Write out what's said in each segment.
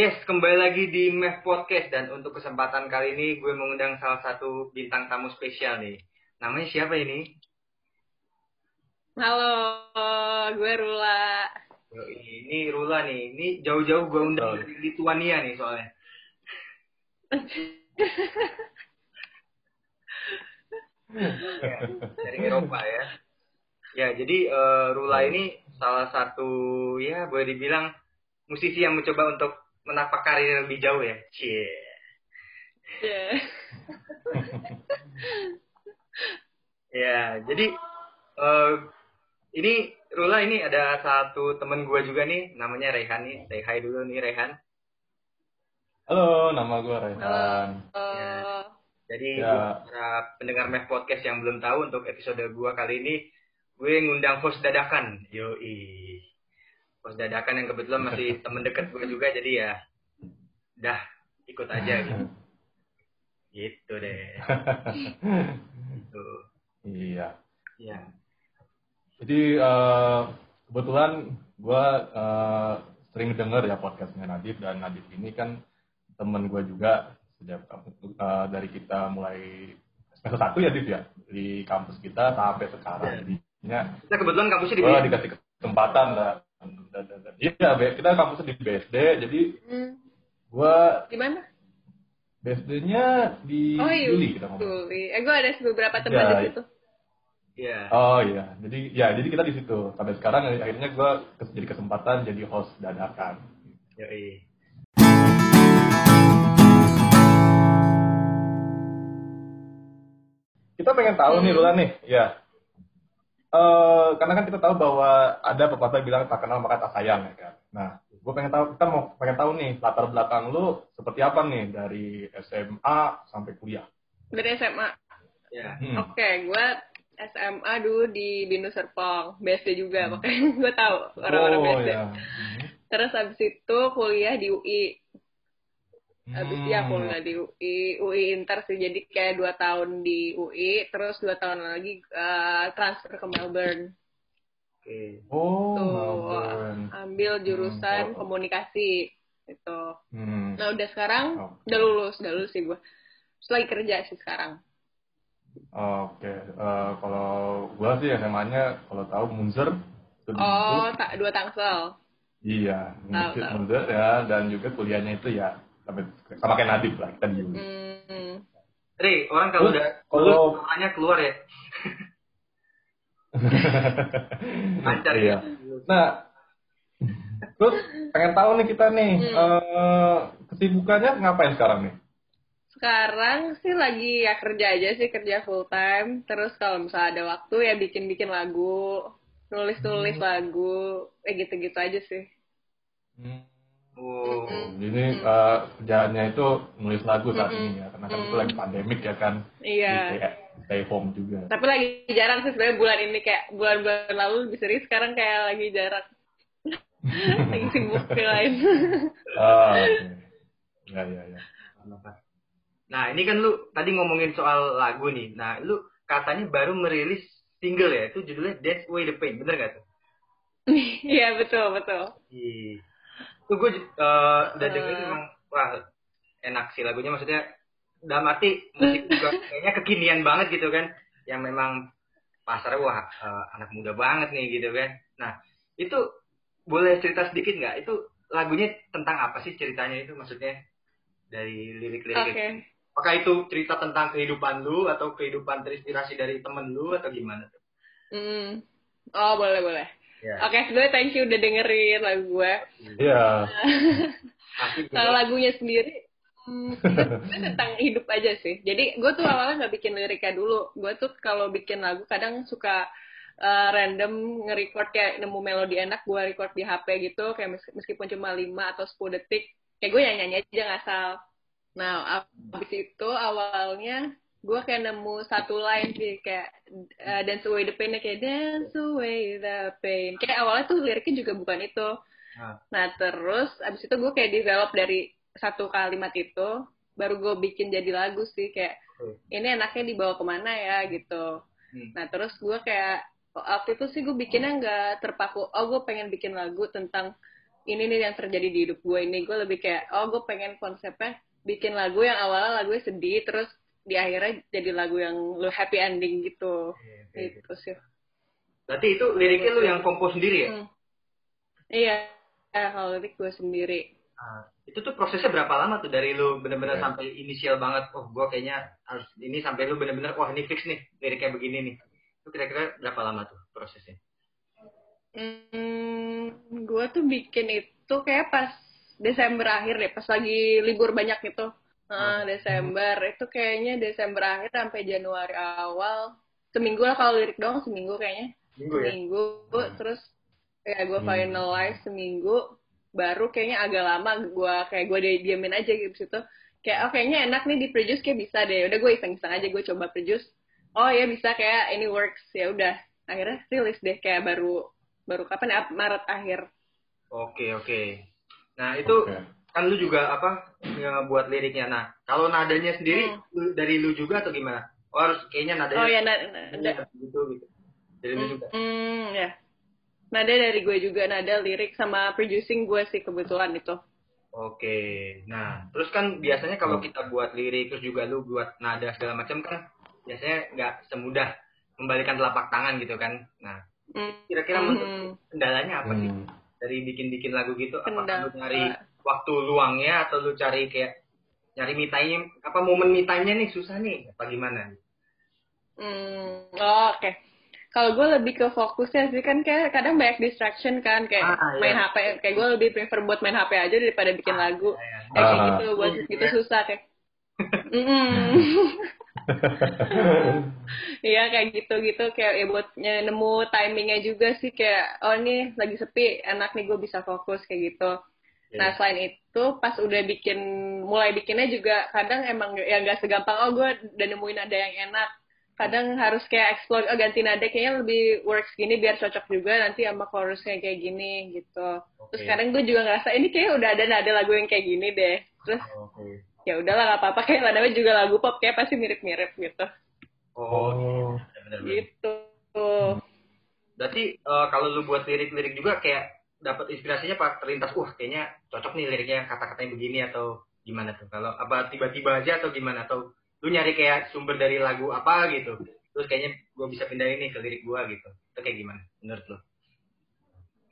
Yes, kembali lagi di MEF Podcast dan untuk kesempatan kali ini gue mengundang salah satu bintang tamu spesial nih. Namanya siapa ini? Halo, gue Rula. Yo, ini Rula nih. Ini jauh-jauh gue undang dari Lituania nih soalnya. ya, dari Eropa ya. Ya, jadi uh, Rula ini salah satu ya boleh dibilang musisi yang mencoba untuk menapak karir lebih jauh ya. Cie. Yeah. ya, jadi uh, ini Rula ini ada satu temen gue juga nih, namanya Rehan nih. Say hi dulu nih Rehan. Halo, nama gue Rehan. Halo. Ya. Jadi Ya. para pendengar Mev Podcast yang belum tahu untuk episode gue kali ini, gue ngundang host dadakan. Yoi. Host dadakan yang kebetulan masih temen deket gue juga, jadi ya dah ikut aja gitu. Gitu deh. Gitu. iya. Ya. Jadi eh, kebetulan gue eh, sering denger ya podcastnya Nadif dan Nadif ini kan temen gue juga sejak eh, dari kita mulai semester satu ya Nadif ya di kampus kita sampai sekarang. Iya. Jadinya Kita kebetulan kampusnya di gue dikasih kesempatan lah. Iya, kita kampusnya di BSD, jadi Hmm, gue di mana? BSD-nya di Oh iya, Juli kita ngomong. Juli. Eh, gue ada beberapa teman Ya, di situ. Iya. Oh iya, jadi ya jadi kita di situ. Sampai sekarang akhirnya gue jadi kesempatan jadi host dadakan. Yoi. Kita pengen tahu nih Hmm. Rula nih, ya. Eh karena kan kita tahu bahwa ada pepatah bilang tak kenal maka tak sayang ya kan. Nah, gue pengen tahu kita mau pengen tahu nih latar belakang lu seperti apa nih dari SMA sampai kuliah. Dari SMA. Ya. Hmm. Oke, gue SMA dulu di Binus Serpong. BSD juga, Hmm. makanya gue tahu orang-orang oh BSD. ya. Hmm. Terus habis itu kuliah di UI. Habis ya Hmm. kuliah di UI, UI Inter sih. Jadi kayak dua tahun di UI, terus dua tahun lagi eh, transfer ke Melbourne. Oke. Oh, Tuh, Melbourne. ambil jurusan Hmm. komunikasi itu. Hmm. Nah udah sekarang Oke. udah lulus, udah lulus sih gue. Terus lagi kerja sih sekarang. Oke, Eh, kalau gua sih SMA-nya kalau tahu Munzer. Oh, tak dua tangsel. Iya. Munzer ya, dan juga kuliahnya itu ya sampai sama kayak Nadif lah kita di Uni. Hmm. Ri, orang kalau udah kalau- namanya keluar ya. Lancar iya. ya. Nah, terus pengen tahu nih kita nih Hmm. eh, kesibukannya ngapain sekarang nih? Sekarang sih lagi ya kerja aja sih, kerja full time. Terus kalau misalnya ada waktu ya bikin-bikin lagu, nulis-nulis Hmm. lagu, eh gitu-gitu aja sih. Oh. Jadi eh, kerjaannya itu nulis lagu saat Mm-mm. ini ya, karena kan itu Mm. lagi pandemik ya kan, Iya. Jadi kayak stay home juga. Tapi lagi jarang sih sebenarnya bulan ini kayak bulan-bulan lalu lebih sering sekarang kayak lagi jarang. lagi sibuk yang lain. Ah, oke. Ya, ya, ya. Nah, ini kan lu tadi ngomongin soal lagu nih. Nah, lu katanya baru merilis single ya, itu judulnya That's Way the Pain, bener gak tuh? Iya betul betul. Iya. Tuh gue uh, udah Eh. dengerin emang, wah enak sih lagunya, maksudnya dalam arti musik juga kayaknya kekinian banget gitu kan, yang memang pasarnya wah eh, anak muda banget nih gitu kan. Nah, itu boleh cerita sedikit nggak? Itu lagunya tentang apa sih ceritanya itu maksudnya dari lirik-lirik apakah itu cerita tentang kehidupan lu atau kehidupan terinspirasi dari temen lu atau gimana tuh? Hmm. Oh boleh boleh. Ya. Oke sebelumnya thank you udah dengerin lagu gue. Iya. Kalau lagunya sendiri hmm, sebenarnya tentang hidup aja sih. Jadi gue tuh awalnya nggak bikin liriknya dulu. Gue tuh kalau bikin lagu kadang suka uh, random nge-record kayak nemu melodi enak gue record di HP gitu kayak mes- meskipun cuma 5 atau 10 detik kayak gue nyanyi aja ngasal. Nah abis itu awalnya gue kayak nemu satu line sih kayak uh, dance away the pain kayak dance away the pain. Kayak awalnya tuh liriknya juga bukan itu. Nah. Nah terus abis itu gue kayak develop dari satu kalimat itu baru gue bikin jadi lagu sih kayak ini enaknya dibawa ke mana ya gitu. Hmm. Nah terus gue kayak waktu itu sih gue bikinnya nggak terpaku. Oh gue pengen bikin lagu tentang ini nih yang terjadi di hidup gue ini gue lebih kayak oh gue pengen konsepnya bikin lagu yang awalnya lagunya sedih terus di akhirnya jadi lagu yang lu happy ending gitu gitu sih Berarti itu liriknya lu yang kompos sendiri ya? Hmm. iya eh, kalau lirik gue sendiri Ah, itu tuh prosesnya berapa lama tuh dari lu bener-bener Oke. sampai inisial banget, oh gua kayaknya harus ini sampai lu bener-bener wah ini fix nih liriknya begini nih. Itu kira-kira berapa lama tuh prosesnya? Hmm, gue tuh bikin itu kayak pas Desember akhir deh, pas lagi libur banyak gitu. Nah, Desember itu kayaknya Desember akhir sampai Januari awal. Seminggu lah kalau lirik doang seminggu kayaknya. Minggu ya? Seminggu terus kayak gue Hmm. finalize seminggu baru kayaknya agak lama gue kayak gue diamin aja gitu situ kayak oh kayaknya enak nih di produce kayak bisa deh udah gue iseng-iseng aja gue coba produce oh ya bisa kayak ini works ya udah akhirnya rilis deh kayak baru baru kapan ya Maret akhir Oke oke. Nah itu Oke. Kan lu juga apa buat liriknya. Nah kalau nadanya sendiri Hmm. lu- dari lu juga atau gimana? Oh harus kayaknya nadanya oh ya na- na- na- gitu gitu. Dari lu juga. hmm, ya nada dari gue juga nada lirik sama producing gue sih kebetulan itu Oke. Nah terus kan biasanya kalau kita buat lirik terus juga lu buat nada segala macam kan biasanya nggak semudah membalikan telapak tangan gitu kan. Nah Hmm, kira-kira hmm, kendalanya apa sih Hmm. dari bikin-bikin lagu gitu? Apakah Kendala. lu nyari waktu luangnya atau lu cari kayak nyari me time apa momen me time-nya nih susah nih apa gimana? Hmm, oh, oke. Kalau gue lebih ke fokusnya sih kan kayak kadang banyak distraction kan kayak Ah, iya. main HP. Kayak gue lebih prefer buat main HP aja daripada bikin lagu. Ya, ya. Kayak Ah. gitu buat Gitu gitu ya. susah kayak. Mm. Iya kayak gitu gitu kayak ya buat nemu timingnya juga sih kayak oh ini lagi sepi enak nih gue bisa fokus kayak gitu. Iya. Nah selain itu pas udah bikin mulai bikinnya juga kadang emang ya nggak segampang oh gue udah nemuin nada yang enak. Kadang harus kayak explore oh ganti nada kayaknya lebih works gini biar cocok juga nanti sama chorusnya kayak gini gitu. Terus Oke. kadang gue juga ngerasa ini kayak udah ada nada lagu yang kayak gini deh. Terus Oke. ya udahlah nggak apa-apa kayak nadanya juga lagu pop kayak pasti mirip-mirip gitu. Oh, Oh. benar-benar. Gitu. Berarti eh, kalau lu buat lirik-lirik juga kayak dapat inspirasinya pas terlintas, wah kayaknya cocok nih liriknya kata-katanya begini atau gimana tuh? Kalau apa tiba-tiba aja atau gimana? Atau lu nyari kayak sumber dari lagu apa gitu? Terus kayaknya gue bisa pindahin nih ke lirik gua gitu. Itu kayak gimana menurut lu?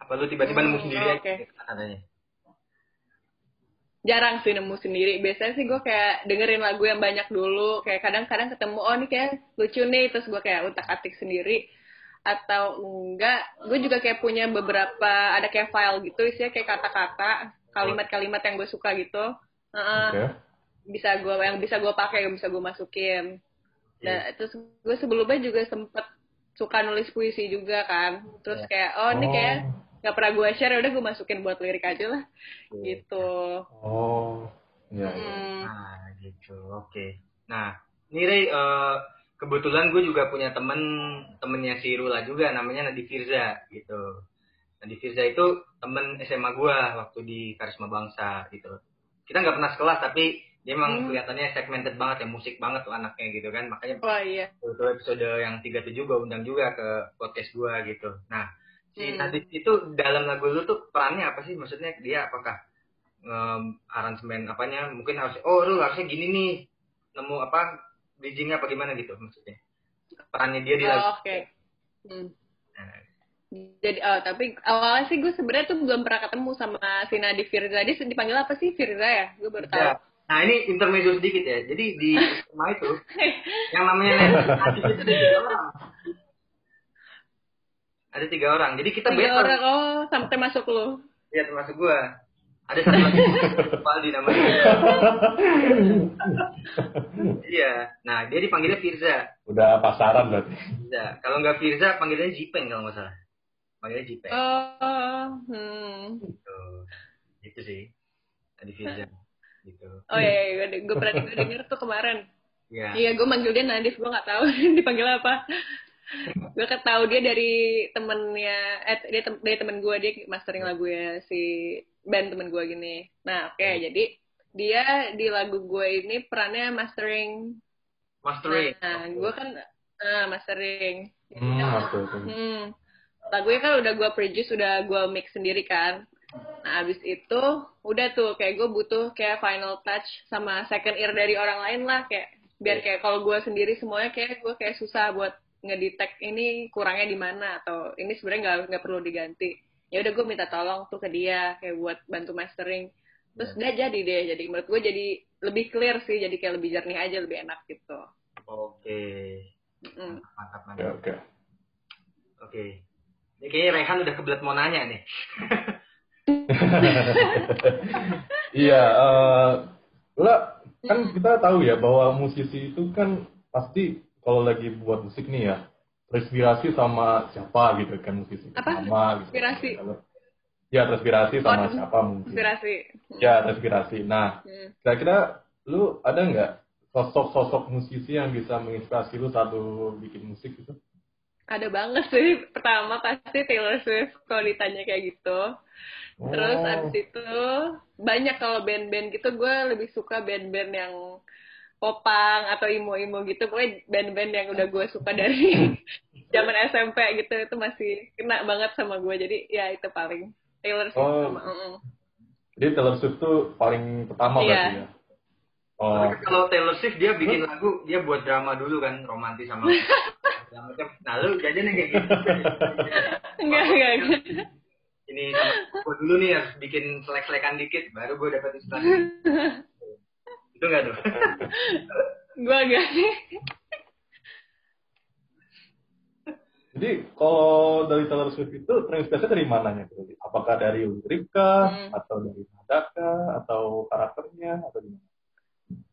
Apa lu tiba-tiba nemu Hmm, sendiri aja oke. kata-katanya? jarang sih nemu sendiri. Biasanya sih gue kayak dengerin lagu yang banyak dulu. Kayak kadang-kadang ketemu, oh ini kayak lucu nih. Terus gue kayak utak-atik sendiri. Atau enggak, gue juga kayak punya beberapa, ada kayak file gitu isinya kayak kata-kata, kalimat-kalimat yang gue suka gitu. Heeh. Oke. Bisa gue, yang bisa gue pakai, yang bisa gue masukin. Nah, terus gue sebelumnya juga sempet suka nulis puisi juga kan. Terus Iya. kayak, oh ini Oh. kayak nggak pernah gue share, udah gue masukin buat lirik aja lah. Gitu. Oh. Iya. iya. Hmm. Nah, gitu. Oke. Nah, ini Ray, eh, kebetulan gue juga punya temen, temennya si Rula juga, namanya Nadi Firza, gitu. Nadi Firza itu temen SMA gue waktu di Karisma Bangsa, gitu. Kita nggak pernah sekelas, tapi dia emang Hmm. kelihatannya segmented banget ya, musik banget tuh anaknya gitu kan. Makanya Wah iya. waktu episode yang 37 gue undang juga ke podcast gue gitu. Nah, si Hmm. Nadif itu dalam lagu lu tuh perannya apa sih? Maksudnya dia apakah nge aransemen apanya? Mungkin harus oh lu harusnya gini nih. Nemu apa bridgingnya apa gimana gitu maksudnya. Perannya dia di Oh, lagu. Oke. Hmm. Nah, Jadi, oh, tapi awalnya sih gue sebenarnya tuh belum pernah ketemu sama si Nadi Firza. Dia dipanggil apa sih Firza ya? Gue baru tahu. ya. Nah, ini intermezzo sedikit ya. Jadi di rumah itu yang namanya Nadif itu ada tiga orang. Ada tiga orang. Jadi kita Tiga orang, oh sampai masuk lu. Iya termasuk gua. Ada satu lagi Valdi namanya. iya. Nah dia dipanggilnya Firza. Udah pasaran berarti. Firza. Kalau nggak Firza panggilnya Jipeng kalau nggak salah. Panggilnya Jipeng. Oh, hmm. Gitu. Gitu sih. Tadi Firza. Gitu. Oh iya, iya gue, gue pernah gue denger tuh kemarin. Iya. Iya, gue manggil dia Nadif, gue nggak tahu dipanggil apa. gue ketahu dia dari temennya, eh dia tem, dari temen gue dia mastering lagunya si band temen gue gini. Nah, oke, jadi dia di lagu gue ini perannya mastering. Mastering. Nah, gue kan ah, mastering. Hmm, oke. Hmm. Lagunya kan udah gue produce, udah gue mix sendiri kan. Nah, abis itu udah tuh kayak gue butuh kayak final touch sama second ear dari orang lain lah kayak biar kayak kalau gue sendiri semuanya kayak gue kayak susah buat ngedetect ini kurangnya di mana atau ini sebenarnya nggak nggak perlu diganti ya udah gue minta tolong tuh ke dia kayak buat bantu mastering terus udah jadi deh jadi menurut gue jadi lebih clear sih jadi kayak lebih jernih aja lebih enak gitu Oke. Mm. Mantap, Oke, mantap. oke. Oke. Ini kayaknya Rehan udah kebelet mau nanya nih. Iya, eh lah kan kita tahu ya bahwa musisi itu kan pasti kalau lagi buat musik nih ya terinspirasi sama siapa gitu kan musisi Apa? sama gitu. Inspirasi? Ya terinspirasi sama Oh, siapa mungkin. inspirasi Ya terinspirasi. Nah, Hmm. kira-kira lu ada nggak sosok-sosok musisi yang bisa menginspirasi lu saat lu bikin musik gitu? ada banget sih pertama pasti Taylor Swift kalau ditanya kayak gitu Terus Oh. abis itu banyak kalau band-band gitu gue lebih suka band-band yang popang atau imo-imo gitu. Pokoknya band-band yang udah gue suka dari zaman SMP gitu itu masih kena banget sama gue. Jadi ya itu paling Taylor Swift Oh. sama mm-mm. Jadi Taylor Swift tuh paling pertama Iya. berarti ya? Oh, Tapi kalau Taylor Swift dia bikin lagu, dia buat drama dulu kan, romantis sama Nah, macam, nah lu jajan yang kayak gitu. enggak enggak enggak. Ini sama gue dulu nih harus bikin selek-selekan dikit, baru gue dapet inspirasi. Itu enggak tuh? gue enggak sih. Jadi kalau dari Taylor Swift itu terinspirasi dari mananya? Apakah dari lirik kah? Hmm. Atau dari nada kah? Atau karakternya? Atau gimana?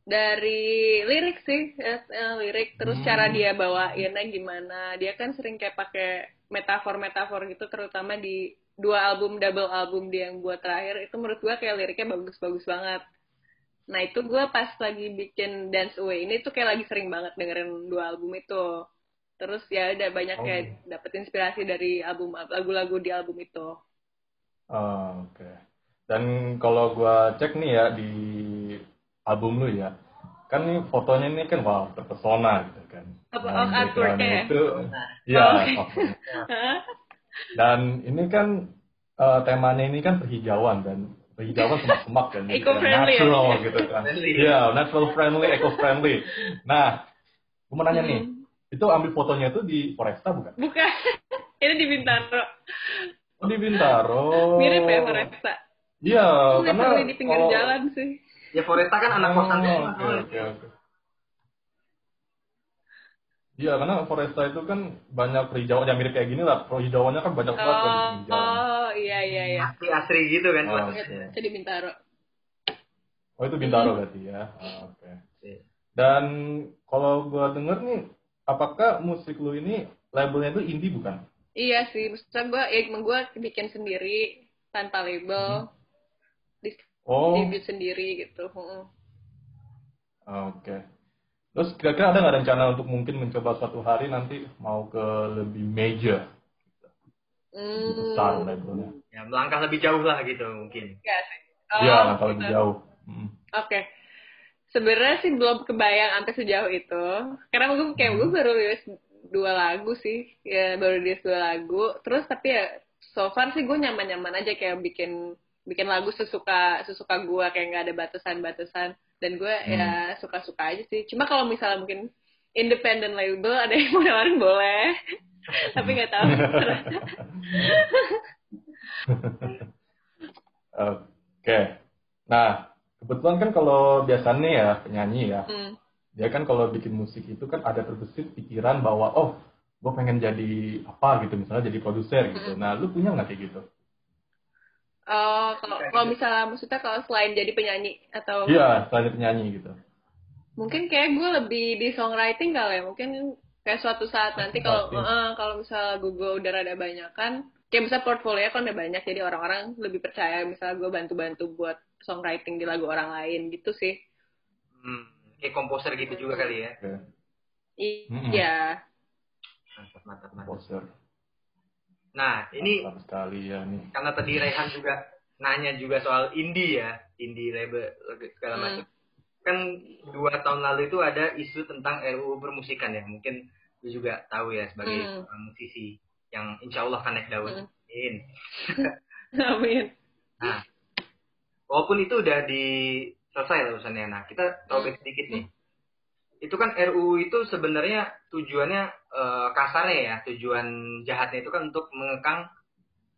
dari lirik sih lirik terus Hmm. cara dia bawainnya gimana dia kan sering kayak pakai metafor-metafor gitu terutama di dua album double album dia yang buat terakhir itu menurut gua kayak liriknya bagus-bagus banget nah itu gua pas lagi bikin Dance Away ini tuh kayak lagi sering banget dengerin dua album itu terus ya ada banyak Oh. kayak dapet inspirasi dari album lagu-lagu di album itu Oh, Oke. Dan kalau gua cek nih ya di album lu ya, kan nih fotonya ini kan wow terpesona gitu kan. Apa, Dan oh, artworknya backgroundnya ya? Itu, ya. Oh? Dan ini kan eh, temanya ini kan perhijauan dan perhijauan semak-semak kan. kayak Eco-friendly ya? Natural gitu kan. Friendly. Iya, natural friendly, eco friendly. Nah, gua mau nanya nih, Hmm. itu ambil fotonya itu di Foresta bukan? bukan ini di Bintaro Oh, di Bintaro. mirip ya Foresta Iya, Itu karena di pinggir kalau- jalan sih. Ya Foresta kan anak kosan Oh. Oke, oke, oke. Iya, karena Foresta itu kan banyak perhijauan yang mirip kayak gini lah. Perhijauannya kan banyak banget kan di Oh, jalan. oh, iya iya iya. Asri-asri gitu kan. Oh, oke. Itu di Bintaro. Oh, itu Bintaro berarti ya. Oh, Oke. Iya. Dan kalau gua denger nih, apakah musik lu ini labelnya itu indie bukan? Iya sih, maksudnya gue, ya emang gue bikin sendiri tanpa label, Oh, debut sendiri gitu. Mm. oke. Terus kira-kira ada nggak rencana untuk mungkin mencoba suatu hari nanti mau ke lebih major, lebih besar Hmm, labelnya? Ya melangkah lebih jauh lah gitu mungkin. sih. Iya, Oh, langkah lebih gitu. jauh. Mm. Oke. Sebenarnya sih belum kebayang sampai sejauh itu. Karena gue kayak gue baru rilis dua lagu sih. Ya baru rilis dua lagu. Terus tapi ya so far sih gue nyaman-nyaman aja kayak bikin bikin lagu sesuka sesuka gue kayak nggak ada batasan-batasan dan gue ya suka-suka aja sih. Cuma kalau misalnya mungkin independent label ada yang mau nawarin boleh. Tapi nggak tahu. Oke. Nah, kebetulan kan kalau biasanya ya penyanyi ya, Hmm. dia kan kalau bikin musik itu kan ada terbesit pikiran bahwa oh, gue pengen jadi apa gitu, misalnya jadi produser gitu. Nah, lu punya nggak kayak gitu? Oh, kalau kalau misalnya maksudnya kalau selain jadi penyanyi atau Iya, selain penyanyi gitu. mungkin kayak gue lebih di songwriting kali ya mungkin kayak suatu saat nanti kalau eh, kalau misalnya Google udah rada banyak kan kayak misalnya portfolio kan udah banyak jadi orang-orang lebih percaya misalnya gue bantu-bantu buat songwriting di lagu orang lain gitu sih Hmm, kayak komposer gitu juga kali ya. Iya Mantap, mantap, mantap. Poster. Nah, ini Mantap sekali ya nih. karena tadi Rehan juga nanya juga soal indie ya, indie label segala Hmm. macam. Kan dua tahun lalu itu ada isu tentang RUU permusikan ya, mungkin lu juga tahu ya sebagai Hmm. uh, musisi yang insya Allah akan naik daun. Hmm. Amin. amin Nah, walaupun itu udah di selesai lah urusannya. Nah, kita throwback sedikit nih. Itu kan RUU itu sebenarnya tujuannya eh, kasarnya ya, tujuan jahatnya itu kan untuk mengekang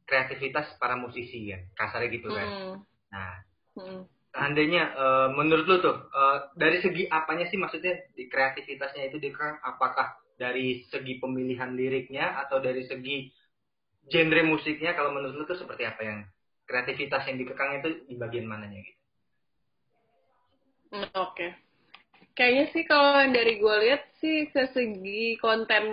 kreativitas para musisi kan, kasarnya gitu kan. Mm, Nah, mm. seandainya eh, menurut lu tuh eh, dari segi apanya sih maksudnya di kreativitasnya itu dikekang apakah dari segi pemilihan liriknya atau dari segi genre musiknya kalau menurut lu tuh seperti apa yang kreativitas yang dikekang itu di bagian mananya gitu Hmm, Oke. Kayaknya sih kalau dari gue lihat sih sesegi konten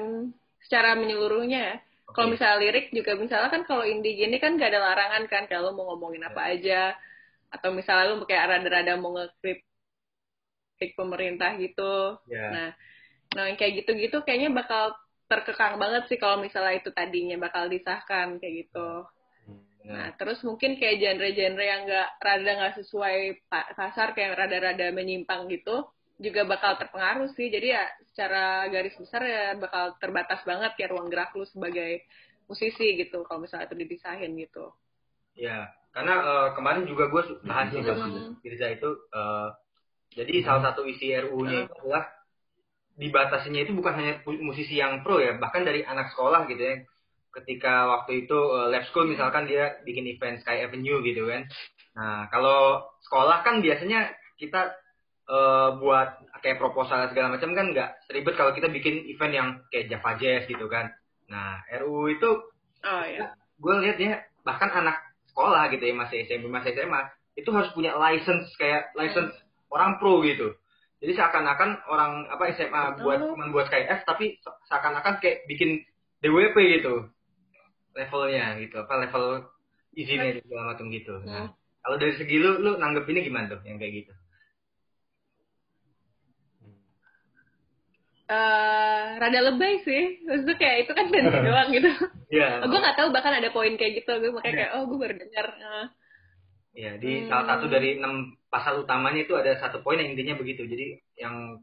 secara menyeluruhnya ya. Kalau Oke. misalnya lirik juga misalnya kan kalau indie gini kan gak ada larangan kan kalau mau ngomongin apa aja atau misalnya lu kayak rada-rada mau ngekritik pemerintah gitu. ya Nah, nah yang kayak gitu-gitu kayaknya bakal terkekang banget sih kalau misalnya itu tadinya bakal disahkan kayak gitu. Nah, terus mungkin kayak genre-genre yang nggak rada nggak sesuai pa- pasar kayak rada-rada menyimpang gitu juga bakal terpengaruh sih. Jadi ya secara garis besar ya bakal terbatas banget ya ruang gerak lu sebagai musisi gitu kalau misalnya itu dipisahin gitu. ya karena eh, kemarin juga gue bahas Iya, iya. sama Firza itu eh, jadi salah satu isi RUU-nya Hmm. itu adalah dibatasinya itu bukan hanya musisi yang pro ya bahkan dari anak sekolah gitu ya. Ketika waktu itu eh, lab school misalkan dia bikin event Sky Avenue gitu kan. Nah kalau sekolah kan biasanya kita eh, buat kayak proposal segala macam kan nggak seribet kalau kita bikin event yang kayak Java Jazz gitu kan. Nah RUU itu Oh ya. gue lihat ya bahkan anak sekolah gitu ya masih SMP masih SMA itu harus punya license kayak license orang pro gitu jadi seakan-akan orang apa SMA buat Oh. cuman buat KF tapi se- seakan-akan kayak bikin DWP gitu levelnya gitu apa level izinnya segala macam gitu nah Hmm. kalau dari segi lu lu nanggepinnya gimana tuh yang kayak gitu Eh, rada lebay sih. Maksudnya kayak itu kan band doang gitu. Iya. gue nggak tahu bahkan ada poin kayak gitu. Gue makanya kayak oh gue baru dengar. Eh, Iya, di Hmm. salah satu dari enam pasal utamanya itu ada satu poin yang intinya begitu. Jadi yang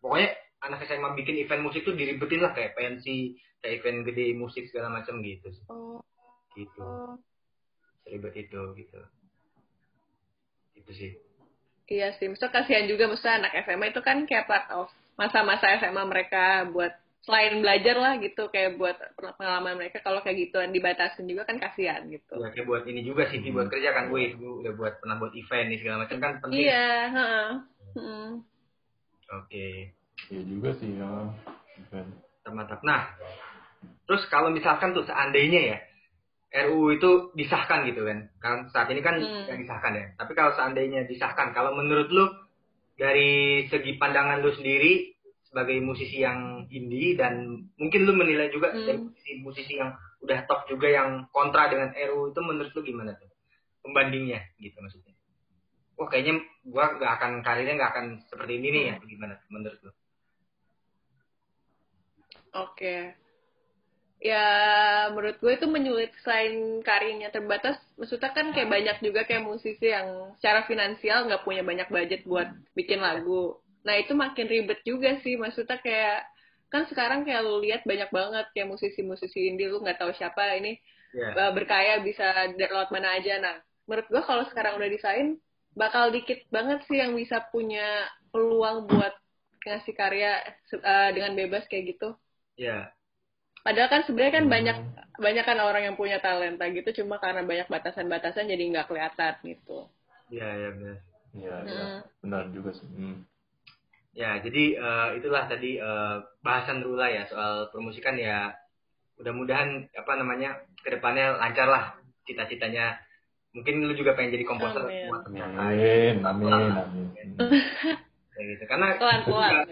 pokoknya anak SMA bikin event musik tuh diribetin lah kayak pensi, kayak event gede musik segala macam gitu. oh, Gitu. oh. Ribet itu gitu. Itu sih. Iya sih, maksudnya kasihan juga maksudnya anak SMA itu kan kayak part of masa-masa SMA mereka buat selain belajar lah gitu kayak buat pengalaman mereka kalau kayak gituan dibatasin juga kan kasihan gitu. Ya kayak buat ini juga sih, buat kerja kan gue gue udah buat pernah buat event nih segala macam kan penting. Iya, heeh. Hmm. Oke. Iya juga sih ya. Event. mantap. Nah, terus kalau misalkan tuh seandainya ya RUU itu disahkan gitu kan, kan saat ini kan Hmm. yang disahkan ya. Tapi kalau seandainya disahkan, kalau menurut lu dari segi pandangan lu sendiri sebagai musisi yang indie dan mungkin lu menilai juga Hmm. dari musisi-musisi yang udah top juga yang kontra dengan RUU itu menurut lu gimana tuh pembandingnya gitu maksudnya? Wah kayaknya gua nggak akan karirnya nggak akan seperti ini nih ya, gimana menurut lu? Oke. Ya, menurut gue itu menyulit selain karirnya terbatas. Maksudnya kan kayak banyak juga kayak musisi yang secara finansial nggak punya banyak budget buat bikin lagu. Nah, itu makin ribet juga sih. Maksudnya kayak, kan sekarang kayak lu lihat banyak banget kayak musisi-musisi indie, lu nggak tahu siapa ini Ya. uh, berkaya bisa dari lewat mana aja. Nah, menurut gue kalau sekarang udah desain, bakal dikit banget sih yang bisa punya peluang buat ngasih karya uh, dengan bebas kayak gitu. Ya. Padahal kan sebenarnya kan Hmm. banyak banyak kan orang yang punya talenta gitu, cuma karena banyak batasan-batasan jadi nggak kelihatan gitu. Ya, ya benar. Iya, iya. Hmm. Benar juga sih. Hmm. Ya, jadi eh, itulah tadi eh, bahasan Rula ya soal permusikan ya. Mudah-mudahan apa namanya ke depannya lancar lah cita-citanya. Mungkin lu juga pengen jadi komposer Amin. Amin, amin, amin. Kayak gitu. Karena Pelan-pelan. juga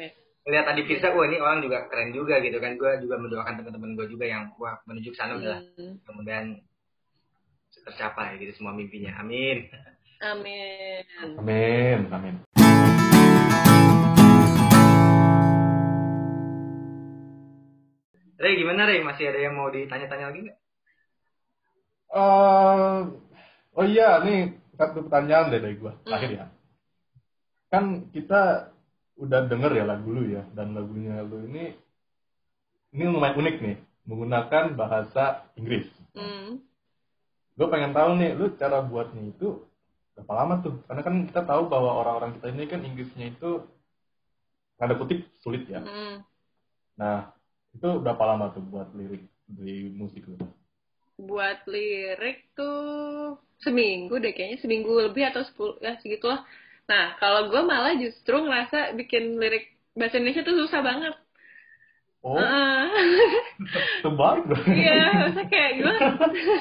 lihat tadi Firsa, wah ini orang juga keren juga gitu kan. Gue juga mendoakan teman-teman gue juga yang wah menuju ke sana udah Hmm. mudah-mudahan tercapai gitu semua mimpinya. Amin. Amin. Amin, amin. Rey gimana Rey? Masih ada yang mau ditanya-tanya lagi nggak? Eh, oh iya, nih satu pertanyaan deh dari gua terakhir ya. Kan kita udah denger ya lagu lu ya, dan lagunya lu ini ini lumayan unik nih, menggunakan bahasa Inggris. Hmm. gue pengen tahu nih, lu cara buatnya itu berapa lama tuh? Karena kan kita tahu bahwa orang-orang kita ini kan Inggrisnya itu tanda kutip sulit ya. Mm. Nah, itu berapa lama tuh buat lirik di musik lu? buat lirik tuh seminggu deh kayaknya seminggu lebih atau sepuluh ya segitulah nah kalau gue malah justru ngerasa bikin lirik bahasa Indonesia tuh susah banget Oh, dong. Iya, susah kayak gimana?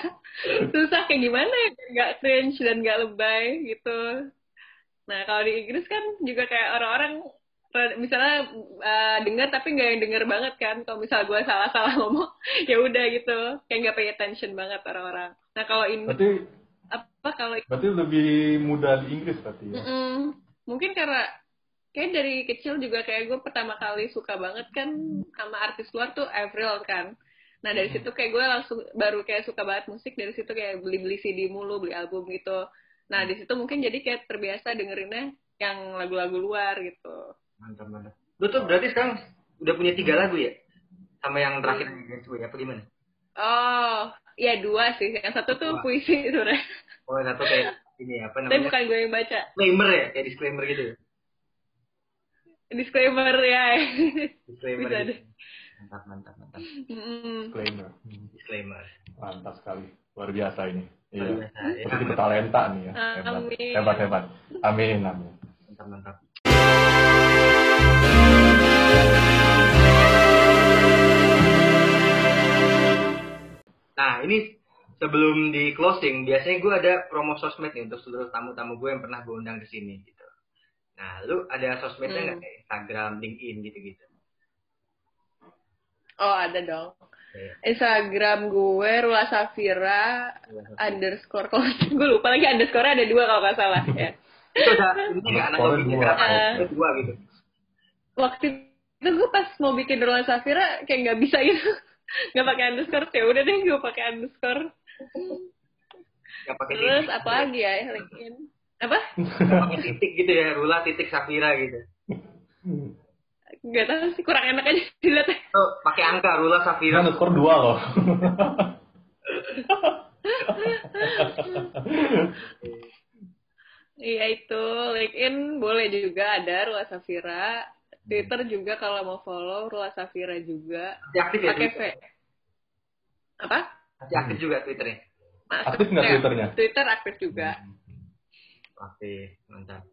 susah kayak gimana ya? Gak cringe dan gak lebay gitu. Nah, kalau di Inggris kan juga kayak orang-orang misalnya uh, dengar tapi nggak yang denger banget kan. Kalau misal gue salah-salah ngomong, ya udah gitu. Kayak nggak pay attention banget orang-orang. Nah, kalau ini Berarti apa kalau berarti lebih mudah di Inggris berarti ya. Mm-mm. mungkin karena kayak dari kecil juga kayak gue pertama kali suka banget kan sama artis luar tuh Avril kan. Nah dari situ kayak gue langsung baru kayak suka banget musik dari situ kayak beli-beli CD mulu, beli album gitu. Nah di situ mungkin jadi kayak terbiasa dengerinnya yang lagu-lagu luar gitu. Mantap mantap. Lu tuh berarti sekarang udah punya tiga lagu ya? Sama yang terakhir yang gue apa gimana? Oh, ya dua sih. Yang satu tuh Dua. puisi sebenarnya. Oh satu kayak ini apa Tapi namanya? bukan gue yang baca. Disclaimer ya, kayak disclaimer gitu. ya? Disclaimer ya. Disclaimer. Bisa gitu. deh. Mantap mantap mantap. Disclaimer. Hmm, Disclaimer. Mantap sekali. Luar biasa ini. Luar Iya. biasa, ya. Pasti tipe talenta nih ya. Hebat. Amin. Hebat hebat. Amin amin. Mantap mantap. Nah ini sebelum di closing biasanya gue ada promo sosmed nih untuk seluruh tamu-tamu gue yang pernah gue undang ke sini gitu. Nah lu ada sosmednya Hmm. nggak kayak Instagram, LinkedIn gitu-gitu? Oh ada dong. Oke. Instagram gue Rula Safira underscore kalau gue lupa lagi underscore ada dua kalau nggak salah ya. Itu udah ini nggak dua gitu. Waktu itu gue pas mau bikin Rula Safira kayak nggak bisa gitu, nggak pakai underscore ya udah deh gue pakai underscore. Nggak pakai Terus titik. apa lagi ya LinkedIn? Apa? Nggak pakai titik gitu ya, Rula titik Safira gitu. Gak tahu sih kurang enak aja dilihat. Tuh pakai angka Rula Safira. underscore dua loh. Iya itu LinkedIn boleh juga ada Rula Safira. Twitter juga kalau mau follow Rula Safira juga. Masih aktif ya? Pakai V. Twitter? Apa? Masih aktif juga Twitternya? Masuk Aktif nggak ya. Twitternya? Twitter aktif juga. Aktif, mantap.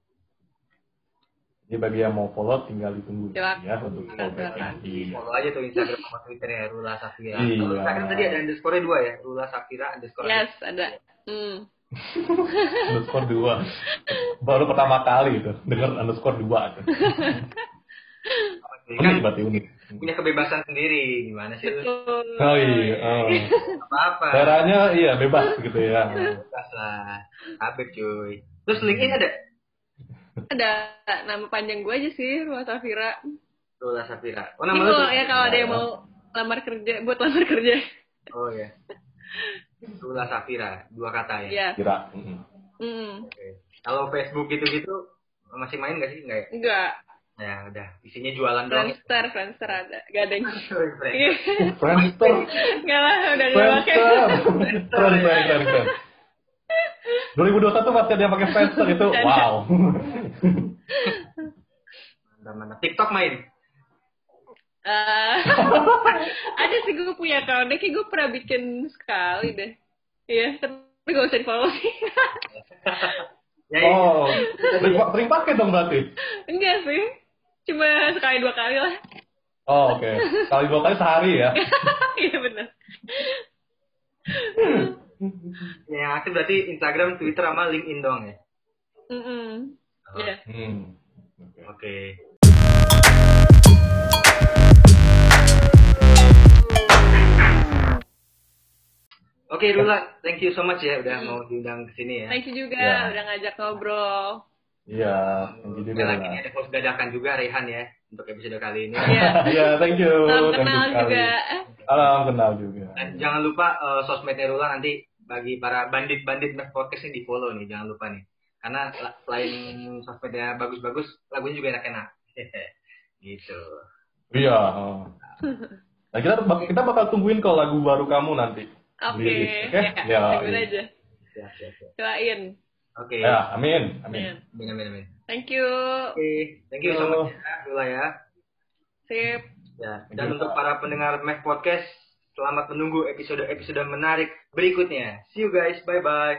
Jadi bagi yang mau follow tinggal ditunggu Silakan. ya untuk follow. Iya. Follow aja tuh Instagram sama Twitternya Rula Safira. Iya. Kalau Instagram tadi ada underscore dua ya, Rula Safira underscore. Yes, ada. Hmm. underscore dua. Baru pertama kali itu dengar underscore dua tuh. Kan Unik berarti unik. punya kebebasan sendiri, gimana sih? Betul. Oh iya. Oh. Apa-apa. Daerahnya iya bebas gitu ya. Bebas lah. Habib cuy. Terus LinkedIn ada? Ada nama panjang gue aja sih, Rula Safira. Rula Safira. Oh Ini nama lu ya kalau ada yang mau lamar kerja, buat lamar kerja. Oh ya. Rula Safira, dua kata ya. Iya. Kira. Mm. Hmm. Oke. Kalau Facebook gitu-gitu masih main gak sih? Enggak ya? Enggak. Ya udah, isinya jualan doang. Friendster, Friendster ada. Gak ada yang Friendster. Iya. Friendster. Enggak lah, udah gak pakai. Friendster. Keren. 2021 masih ada yang pakai Friendster itu. Wow. Mantap, mantap. TikTok main. Eh, ada sih gue punya account kayak gue pernah bikin sekali deh. Iya, tapi gak usah di follow sih. Ya, ya. Oh, sering, sering pakai dong berarti. Enggak sih, cuma sekali dua kali lah. Oh, oke. Kali dua kali sehari ya. Iya benar. Yang aktif berarti Instagram, Twitter, sama LinkedIn doang ya? Mm Iya. Hmm. Oke. Oke. Oke, Rula, thank you so much ya udah Hmm. mau diundang ke sini ya. Thank you juga Ya. udah ngajak ngobrol. Iya, thank you juga. Sekali lagi Nana. ini ada host dadakan juga Rehan ya untuk episode kali ini. Iya. Iya, thank you. Salam Thank you kenal sekali. juga. Salam kenal juga. Dan jangan lupa eh, sosmednya Rula nanti bagi para bandit-bandit podcast ini di follow nih, jangan lupa nih. Karena la- selain sosmednya bagus-bagus, lagunya juga enak-enak. gitu. Iya. oh. Nah, kita kita bakal tungguin kalau lagu baru kamu nanti. Oke, Lilis, oke? ya, Ya, tungguin iya. aja. Siap, Oke. Ya, amin, amin. Amin, amin, amin. Thank you. Oke, thank you so much ya, ya. Sip. Ya, dan untuk para pendengar Mac Podcast, selamat menunggu episode-episode menarik berikutnya. See you guys, bye bye.